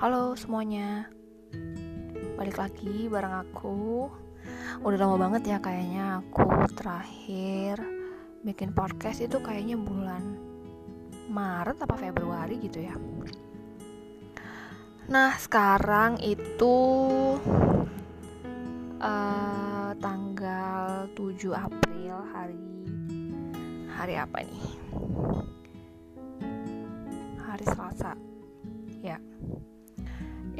Halo semuanya. Balik lagi bareng aku. Udah lama banget ya kayaknya aku terakhir Bikin podcast itu kayaknya bulan Maret apa Februari gitu ya. Nah sekarang itu uh, Tanggal 7 April hari Hari apa nih? Hari Selasa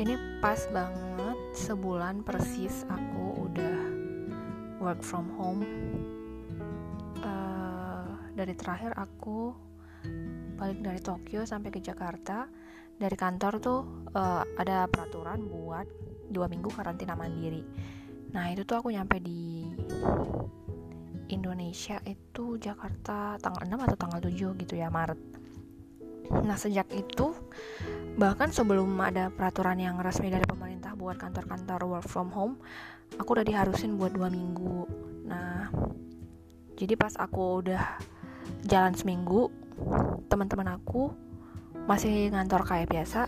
ini pas banget sebulan persis aku udah work from home. Uh, dari terakhir aku balik dari Tokyo sampai ke Jakarta. Dari kantor tuh uh, ada peraturan buat dua minggu karantina mandiri. Nah itu tuh aku nyampe di Indonesia itu Jakarta tanggal 6 atau tanggal 7 gitu ya Maret. Nah sejak itu bahkan sebelum ada peraturan yang resmi dari pemerintah buat kantor-kantor work from home, aku udah diharusin buat dua minggu. Nah jadi pas aku udah jalan seminggu, teman-teman aku masih ngantor kayak biasa,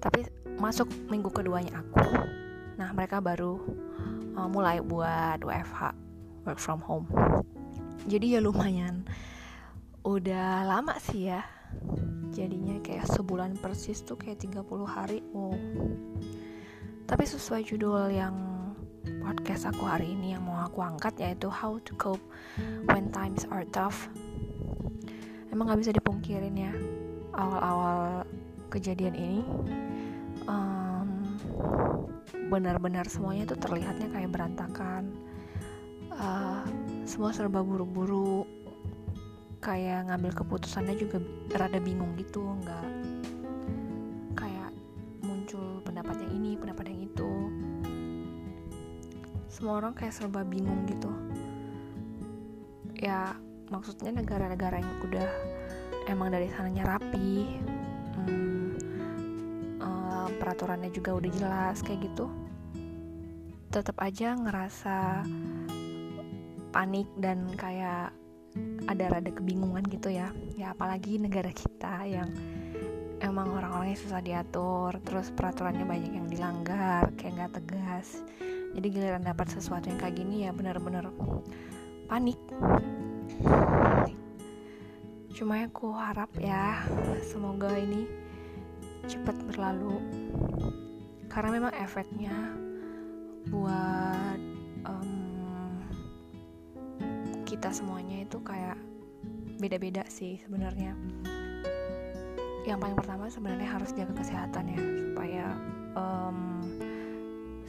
tapi masuk minggu keduanya aku. Nah mereka baru uh, mulai buat WFH work from home. Jadi ya lumayan udah lama sih ya jadinya kayak sebulan persis tuh kayak 30 hari. Wow. Tapi sesuai judul yang podcast aku hari ini yang mau aku angkat yaitu how to cope when times are tough. Emang gak bisa dipungkirin ya awal-awal kejadian ini. Um, benar-benar semuanya tuh terlihatnya kayak berantakan. Uh, semua serba buru-buru kayak ngambil keputusannya juga rada bingung gitu nggak kayak muncul pendapat yang ini pendapat yang itu. Semua orang kayak serba bingung gitu. Ya maksudnya negara-negara yang udah emang dari sananya rapi hmm, uh, peraturannya juga udah jelas kayak gitu tetap aja ngerasa panik dan kayak ada rada kebingungan gitu ya. Ya apalagi negara kita yang emang orang-orangnya susah diatur terus peraturannya banyak yang dilanggar kayak nggak tegas. Jadi giliran dapat sesuatu yang kayak gini ya bener-bener panik. Cuma aku harap ya semoga ini cepat berlalu. Karena memang efeknya buat um, kita semuanya itu kayak beda-beda sih sebenarnya. Yang paling pertama sebenarnya harus jaga kesehatan ya supaya um,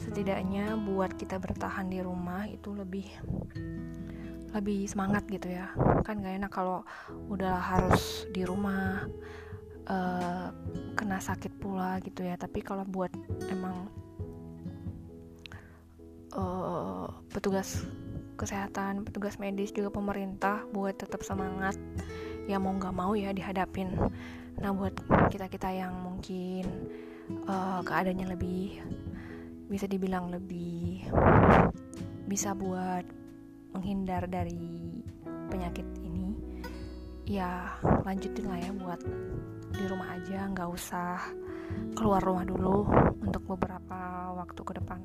setidaknya buat kita bertahan di rumah itu lebih lebih semangat gitu ya. Kan gak enak kalau udah harus di rumah uh, kena sakit pula gitu ya. Tapi kalau buat emang uh, petugas kesehatan, petugas medis juga pemerintah buat tetap semangat ya mau nggak mau ya dihadapin. Nah buat kita kita yang mungkin uh, keadaannya lebih bisa dibilang lebih bisa buat menghindar dari penyakit ini ya lanjutin lah ya buat di rumah aja nggak usah keluar rumah dulu untuk beberapa waktu ke depan.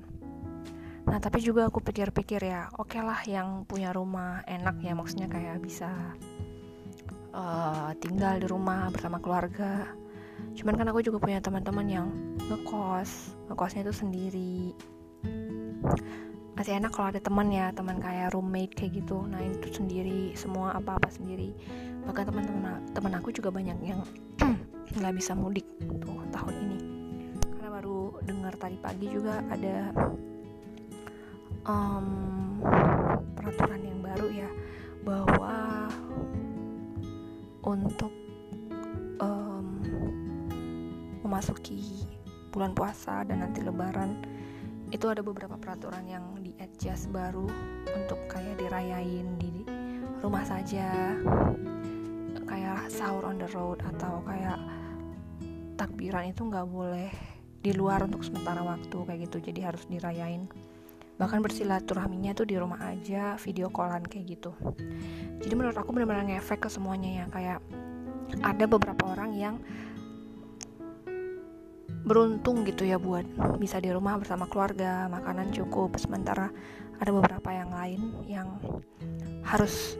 Nah tapi juga aku pikir-pikir ya, oke okay lah yang punya rumah enak ya, maksudnya kayak bisa uh, tinggal di rumah bersama keluarga. Cuman kan aku juga punya teman-teman yang ngekos, ngekosnya itu sendiri. Masih enak kalau ada teman ya, teman kayak roommate kayak gitu. Nah itu sendiri, semua apa-apa sendiri. Bahkan teman-teman teman aku juga banyak yang nggak bisa mudik tuh tahun ini. Karena baru dengar tadi pagi juga ada um, peraturan yang baru ya bahwa untuk um, memasuki bulan puasa dan nanti lebaran itu ada beberapa peraturan yang di adjust baru untuk kayak dirayain di rumah saja. Kayak sahur on the road atau kayak takbiran itu nggak boleh di luar untuk sementara waktu kayak gitu. Jadi harus dirayain bahkan bersilaturahminya tuh di rumah aja video callan kayak gitu. Jadi menurut aku benar-benar ngefek ke semuanya ya kayak ada beberapa orang yang beruntung gitu ya buat bisa di rumah bersama keluarga makanan cukup. Sementara ada beberapa yang lain yang harus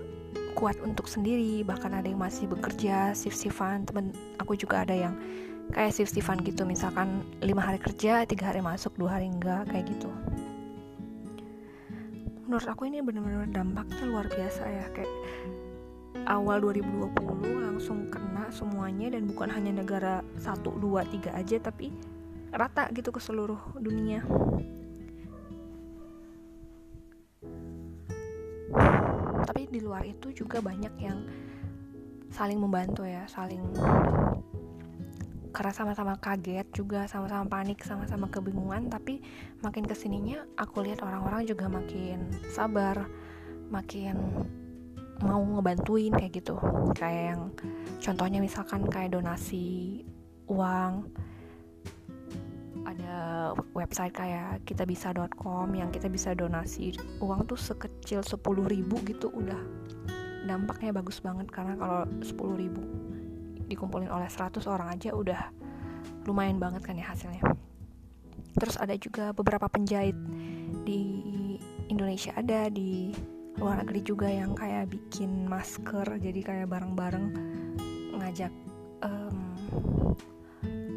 kuat untuk sendiri bahkan ada yang masih bekerja shift shiftan temen aku juga ada yang kayak shift shiftan gitu misalkan lima hari kerja tiga hari masuk dua hari enggak kayak gitu menurut aku ini benar-benar dampaknya luar biasa ya kayak awal 2020 langsung kena semuanya dan bukan hanya negara 1, 2, 3 aja tapi rata gitu ke seluruh dunia. Tapi di luar itu juga banyak yang saling membantu ya saling karena sama-sama kaget juga sama-sama panik sama-sama kebingungan tapi makin ke sininya aku lihat orang-orang juga makin sabar makin mau ngebantuin kayak gitu. Kayak yang contohnya misalkan kayak donasi uang. Ada website kayak kita bisa.com yang kita bisa donasi uang tuh sekecil 10 ribu gitu. Udah dampaknya bagus banget karena kalau 10 ribu dikumpulin oleh 100 orang aja udah lumayan banget kan ya hasilnya. Terus ada juga beberapa penjahit di Indonesia ada di luar negeri juga yang kayak bikin masker jadi kayak bareng-bareng ngajak um,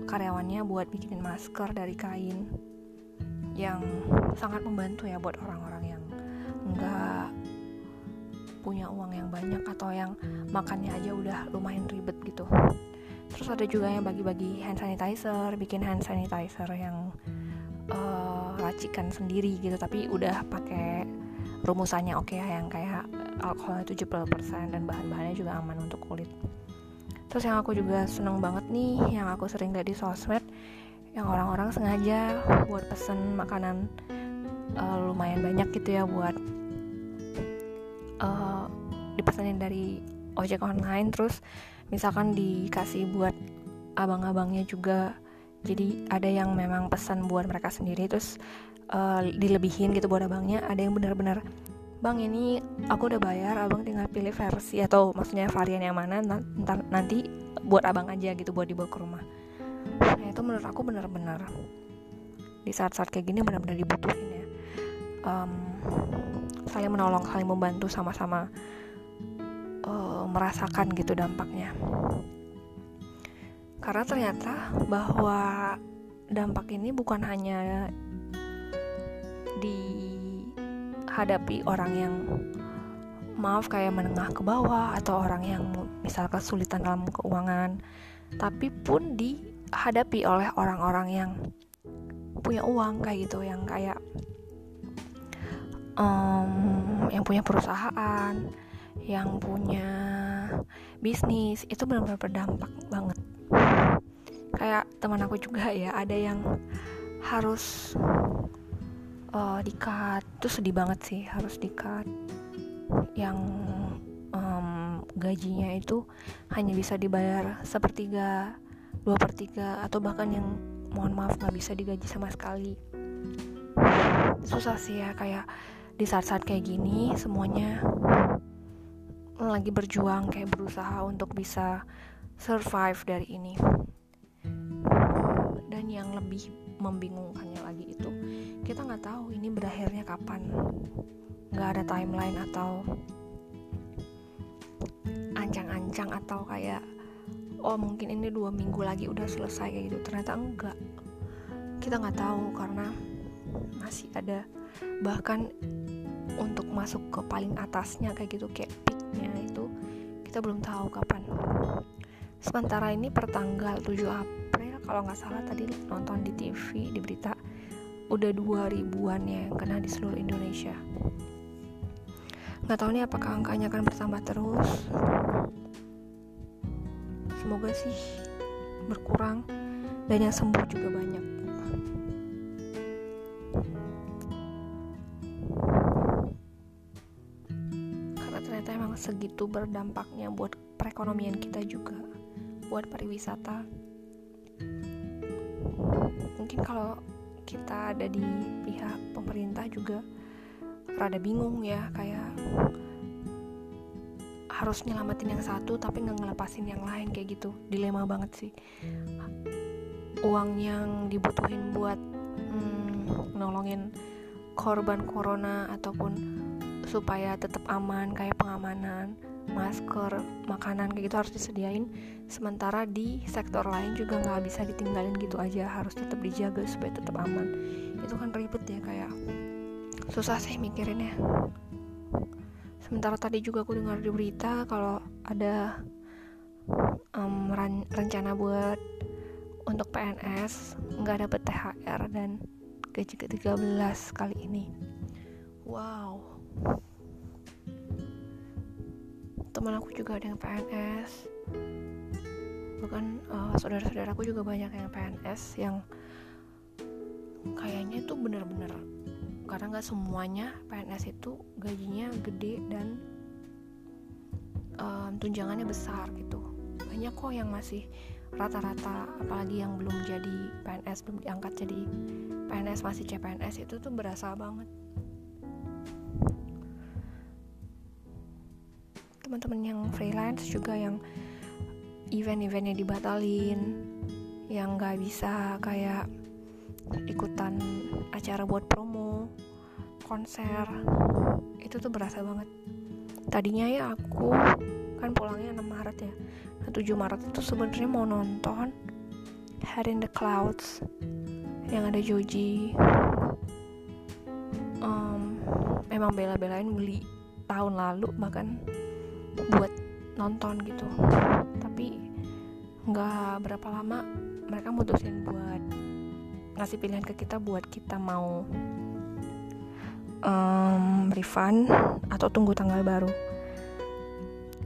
karyawannya buat bikin masker dari kain yang sangat membantu ya buat orang-orang yang nggak punya uang yang banyak atau yang makannya aja udah lumayan ribet gitu. Terus ada juga yang bagi-bagi hand sanitizer bikin hand sanitizer yang uh, racikan sendiri gitu tapi udah pakai rumusannya oke okay ya yang kayak alkohol 70% dan bahan-bahannya juga aman untuk kulit. Terus yang aku juga seneng banget nih yang aku sering lihat di sosmed yang orang-orang sengaja buat pesen makanan uh, lumayan banyak gitu ya buat uh, dipesanin dari ojek online terus misalkan dikasih buat abang-abangnya juga. Jadi ada yang memang pesan buat mereka sendiri terus uh, dilebihin gitu buat abangnya. Ada yang benar-benar bang ini aku udah bayar abang tinggal pilih versi atau maksudnya varian yang mana ntar nanti buat abang aja gitu buat dibawa ke rumah. Nah itu menurut aku benar-benar di saat-saat kayak gini benar-benar dibutuhin ya. Um, saling menolong saling membantu sama-sama uh, merasakan gitu dampaknya. Karena ternyata bahwa dampak ini bukan hanya dihadapi orang yang maaf kayak menengah ke bawah atau orang yang misal kesulitan dalam keuangan tapi pun dihadapi oleh orang-orang yang punya uang kayak gitu yang kayak um, yang punya perusahaan yang punya bisnis itu benar-benar berdampak banget. Kayak teman aku juga ya ada yang harus uh, dikat itu sedih banget sih harus dikat yang um, gajinya itu hanya bisa dibayar sepertiga dua per tiga atau bahkan yang mohon maaf nggak bisa digaji sama sekali. Susah sih ya kayak di saat-saat kayak gini semuanya lagi berjuang kayak berusaha untuk bisa survive dari ini. Dan yang lebih membingungkannya lagi itu kita nggak tahu ini berakhirnya kapan. Nggak ada timeline atau ancang-ancang atau kayak oh mungkin ini dua minggu lagi udah selesai kayak gitu. Ternyata enggak. Kita nggak tahu karena masih ada bahkan untuk masuk ke paling atasnya kayak gitu kayak peaknya itu kita belum tahu kapan. Sementara ini pertanggal 7 April kalau nggak salah tadi nonton di TV di berita udah dua ribuan ya yang kena di seluruh Indonesia. Nggak tahu nih apakah angkanya akan bertambah terus. Semoga sih berkurang dan yang sembuh juga banyak segitu berdampaknya buat perekonomian kita juga buat pariwisata. Mungkin kalau kita ada di pihak pemerintah juga rada bingung ya kayak harus nyelamatin yang satu tapi nggak ngelepasin yang lain kayak gitu. Dilema banget sih. Uang yang dibutuhin buat hmm, nolongin korban corona ataupun supaya tetap aman kayak pengamanan masker makanan kayak gitu harus disediain. Sementara di sektor lain juga nggak bisa ditinggalin gitu aja harus tetap dijaga supaya tetap aman. Itu kan ribet ya kayak susah sih mikirinnya. Sementara tadi juga aku dengar di berita kalau ada um, rencana buat untuk PNS nggak dapet THR dan gaji ke-13 kali ini. Wow teman aku juga ada yang PNS bahkan uh, saudara-saudaraku juga banyak yang PNS yang kayaknya tuh bener-bener karena nggak semuanya PNS itu gajinya gede dan um, tunjangannya besar gitu. Banyak kok yang masih rata-rata apalagi yang belum jadi PNS belum diangkat jadi PNS masih CPNS itu tuh berasa banget teman-teman yang freelance juga yang event-eventnya dibatalin yang nggak bisa kayak ikutan acara buat promo konser itu tuh berasa banget. Tadinya ya aku kan pulangnya 6 Maret ya. Nah 7 Maret itu sebenarnya mau nonton Head in the Clouds yang ada Joji. Um, memang bela-belain beli tahun lalu bahkan buat nonton gitu. Tapi nggak berapa lama mereka mutusin buat ngasih pilihan ke kita buat kita mau um, refund atau tunggu tanggal baru.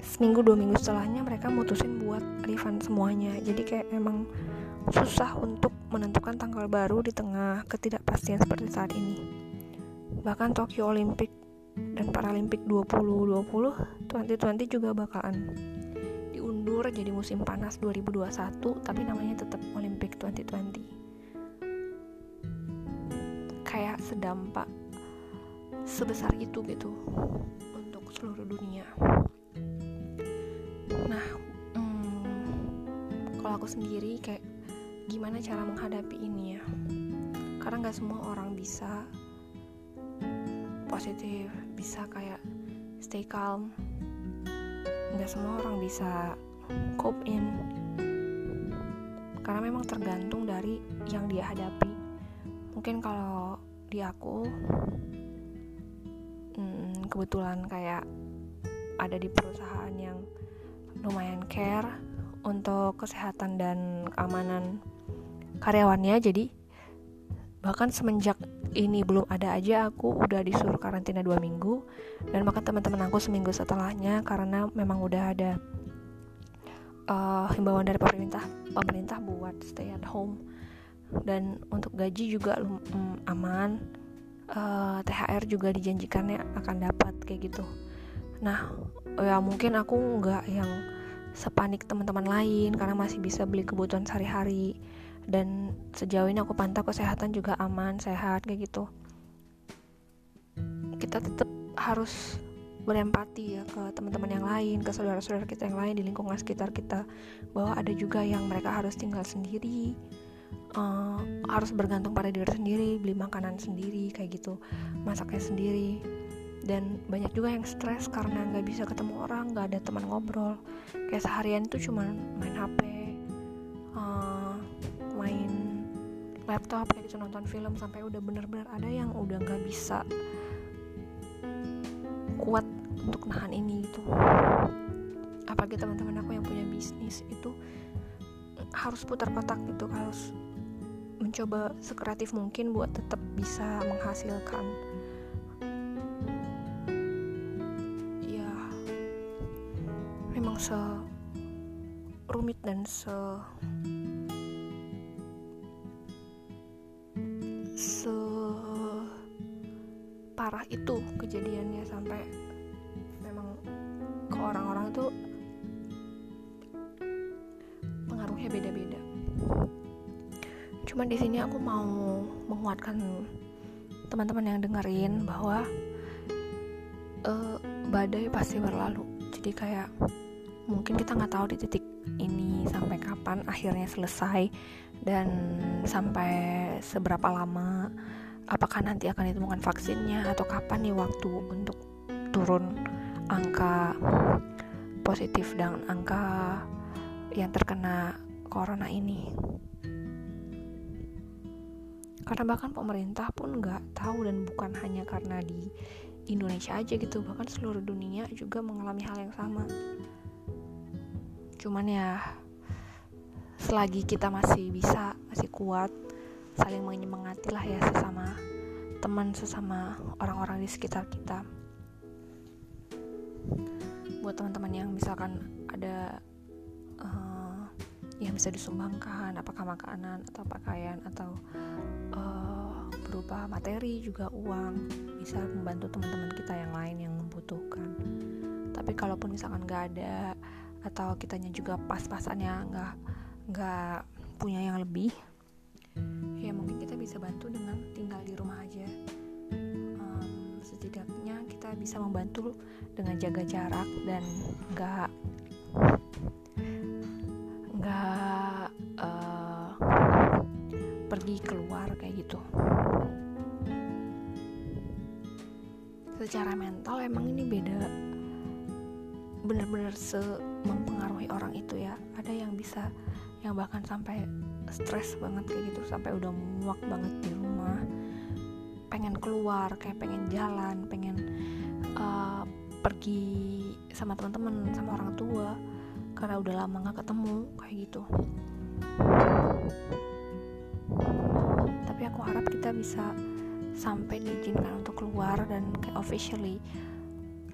Seminggu dua minggu setelahnya mereka mutusin buat refund semuanya. Jadi kayak emang susah untuk menentukan tanggal baru di tengah ketidakpastian seperti saat ini. Bahkan Tokyo Olympic dan Paralimpik 2020 2020 juga bakalan diundur jadi musim panas 2021 tapi namanya tetap Olympic 2020 kayak sedampak sebesar itu gitu untuk seluruh dunia. Nah hmm, kalau aku sendiri kayak gimana cara menghadapi ini ya? Karena nggak semua orang bisa positif bisa kayak stay calm. Nggak semua orang bisa cope in. Karena memang tergantung dari yang dia hadapi. Mungkin kalau di aku hmm, kebetulan kayak ada di perusahaan yang lumayan care untuk kesehatan dan keamanan karyawannya. Jadi bahkan semenjak ini belum ada aja aku udah disuruh karantina dua minggu. Dan bahkan teman-teman aku seminggu setelahnya karena memang udah ada uh, himbauan dari pemerintah pemerintah buat stay at home. Dan untuk gaji juga um, aman. Uh, eh, THR juga dijanjikannya akan dapat kayak gitu. Nah ya mungkin aku nggak yang sepanik teman-teman lain karena masih bisa beli kebutuhan sehari-hari dan sejauh ini aku pantau kesehatan juga aman sehat kayak gitu. Kita tetap harus berempati ya ke teman-teman yang lain, ke saudara-saudara kita yang lain di lingkungan sekitar kita, bahwa ada juga yang mereka harus tinggal sendiri, uh, harus bergantung pada diri sendiri beli makanan sendiri kayak gitu. Masaknya sendiri. Dan banyak juga yang stres karena nggak bisa ketemu orang nggak ada teman ngobrol. Kayak seharian itu cuma main hp uh, eh, laptop kayak gitu nonton film sampai udah bener-bener ada yang udah nggak bisa kuat untuk nahan ini gitu. Apalagi teman-teman aku yang punya bisnis itu harus putar kotak gitu harus mencoba sekreatif mungkin buat tetap bisa menghasilkan. Ya memang se rumit dan se parah itu kejadiannya sampai memang ke orang-orang itu pengaruhnya beda-beda. Cuman di sini aku mau menguatkan teman-teman yang dengerin bahwa uh, badai pasti berlalu. Jadi kayak mungkin kita nggak tahu di titik ini sampai kapan akhirnya selesai dan sampai seberapa lama apakah nanti akan ditemukan vaksinnya atau kapan nih waktu untuk turun angka positif dan angka yang terkena corona ini? Karena bahkan pemerintah pun nggak tahu dan bukan hanya karena di Indonesia aja gitu bahkan seluruh dunia juga mengalami hal yang sama. Cuman ya selagi kita masih bisa masih kuat saling menyemangati lah ya sesama teman sesama orang-orang di sekitar kita. Buat teman-teman yang misalkan ada uh, yang bisa disumbangkan apakah makanan atau pakaian atau uh, berupa materi juga uang bisa membantu teman-teman kita yang lain yang membutuhkan. Tapi kalaupun misalkan nggak ada atau kitanya juga pas-pasannya nggak nggak punya yang lebih ya mungkin kita bisa bantu dengan tinggal di rumah aja. Um, setidaknya kita bisa membantu dengan jaga jarak dan nggak nggak uh, pergi keluar kayak gitu. Secara mental emang ini beda. Benar-benar se mempengaruhi orang itu ya. Ada yang bisa yang bahkan sampai stres banget kayak gitu sampai udah muak banget di rumah. Pengen keluar kayak pengen jalan pengen uh, pergi sama teman-teman sama orang tua karena udah lama nggak ketemu kayak gitu. Tapi aku harap kita bisa sampai diizinkan untuk keluar dan officially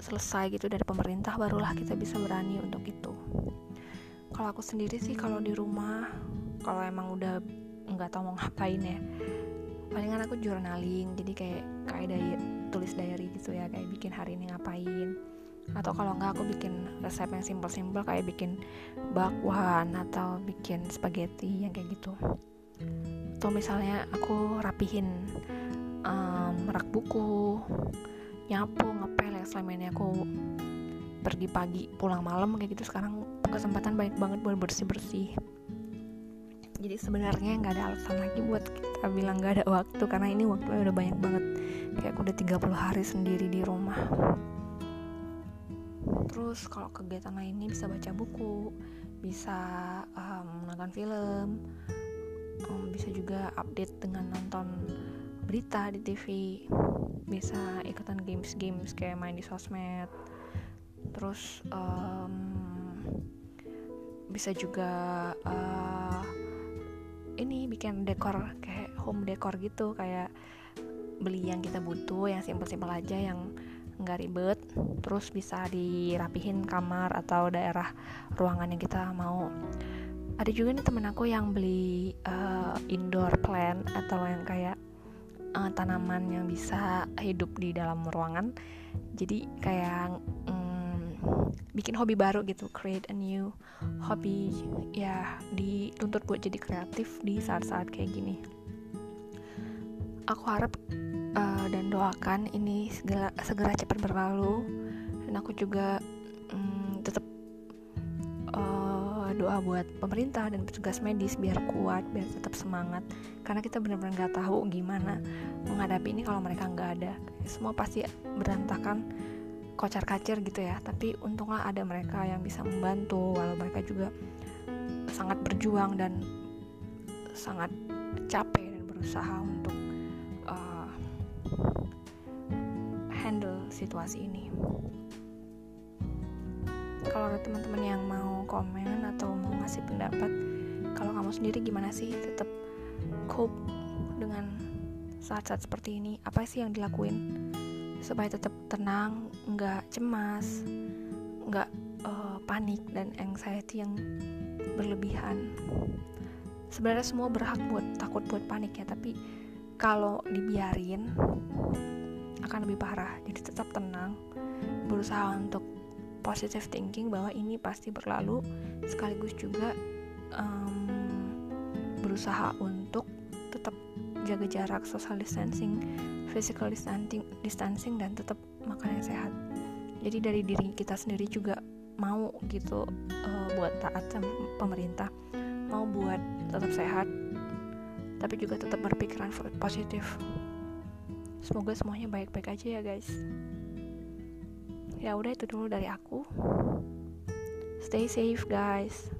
selesai gitu dari pemerintah barulah kita bisa berani untuk itu kalau aku sendiri sih kalau di rumah kalau emang udah nggak tahu mau ngapain ya palingan aku journaling jadi kayak kayak dari tulis diary gitu ya kayak bikin hari ini ngapain. Atau kalau nggak aku bikin resep yang simple-simple kayak bikin bakwan atau bikin spaghetti yang kayak gitu. Atau misalnya aku rapihin um, rak buku nyapu ngepel ya selama ini aku pergi pagi pulang malam kayak gitu sekarang kesempatan banyak banget buat bersih bersih jadi sebenarnya nggak ada alasan lagi buat kita bilang nggak ada waktu karena ini waktunya udah banyak banget. Kayak aku udah 30 hari sendiri di rumah. Terus kalau kegiatan lainnya bisa baca buku bisa um, nonton film um, bisa juga update dengan nonton berita di TV bisa ikutan games-games kayak main di sosmed. Terus um, bisa juga uh, ini bikin dekor kayak home dekor gitu kayak beli yang kita butuh yang simpel-simpel aja yang nggak ribet terus bisa dirapihin kamar atau daerah ruangan yang kita mau. Ada juga nih temen aku yang beli uh, indoor plant atau yang kayak uh, tanaman yang bisa hidup di dalam ruangan. Jadi kayak bikin hobi baru gitu create a new hobby ya dituntut buat jadi kreatif di saat-saat kayak gini. Aku harap uh, dan doakan ini segera segera cepat berlalu dan aku juga um, tetap doa buat pemerintah dan petugas medis biar kuat biar tetap semangat. Karena kita benar-benar nggak tahu gimana menghadapi ini kalau mereka nggak ada. Semua pasti berantakan kocar kacir gitu ya. Tapi untunglah ada mereka yang bisa membantu walau mereka juga sangat berjuang dan sangat capek dan berusaha untuk uh, handle situasi ini. Kalau ada teman-teman yang mau komen atau mau ngasih pendapat kalau kamu sendiri gimana sih tetap cope dengan saat-saat seperti ini? Apa sih yang dilakuin supaya tetap tenang nggak cemas nggak uh, panik dan anxiety yang berlebihan. Sebenarnya semua berhak buat takut buat panik ya tapi kalau dibiarin akan lebih parah. Jadi tetap tenang berusaha untuk positive thinking bahwa ini pasti berlalu sekaligus juga um, berusaha untuk tetap jaga jarak social distancing physical distancing distancing dan tetap makan yang sehat. Jadi dari diri kita sendiri juga mau gitu uh, buat taat sama pemerintah mau buat tetap sehat tapi juga tetap berpikiran positif. Semoga semuanya baik-baik aja ya guys. Ya udah itu dulu dari aku. Stay safe guys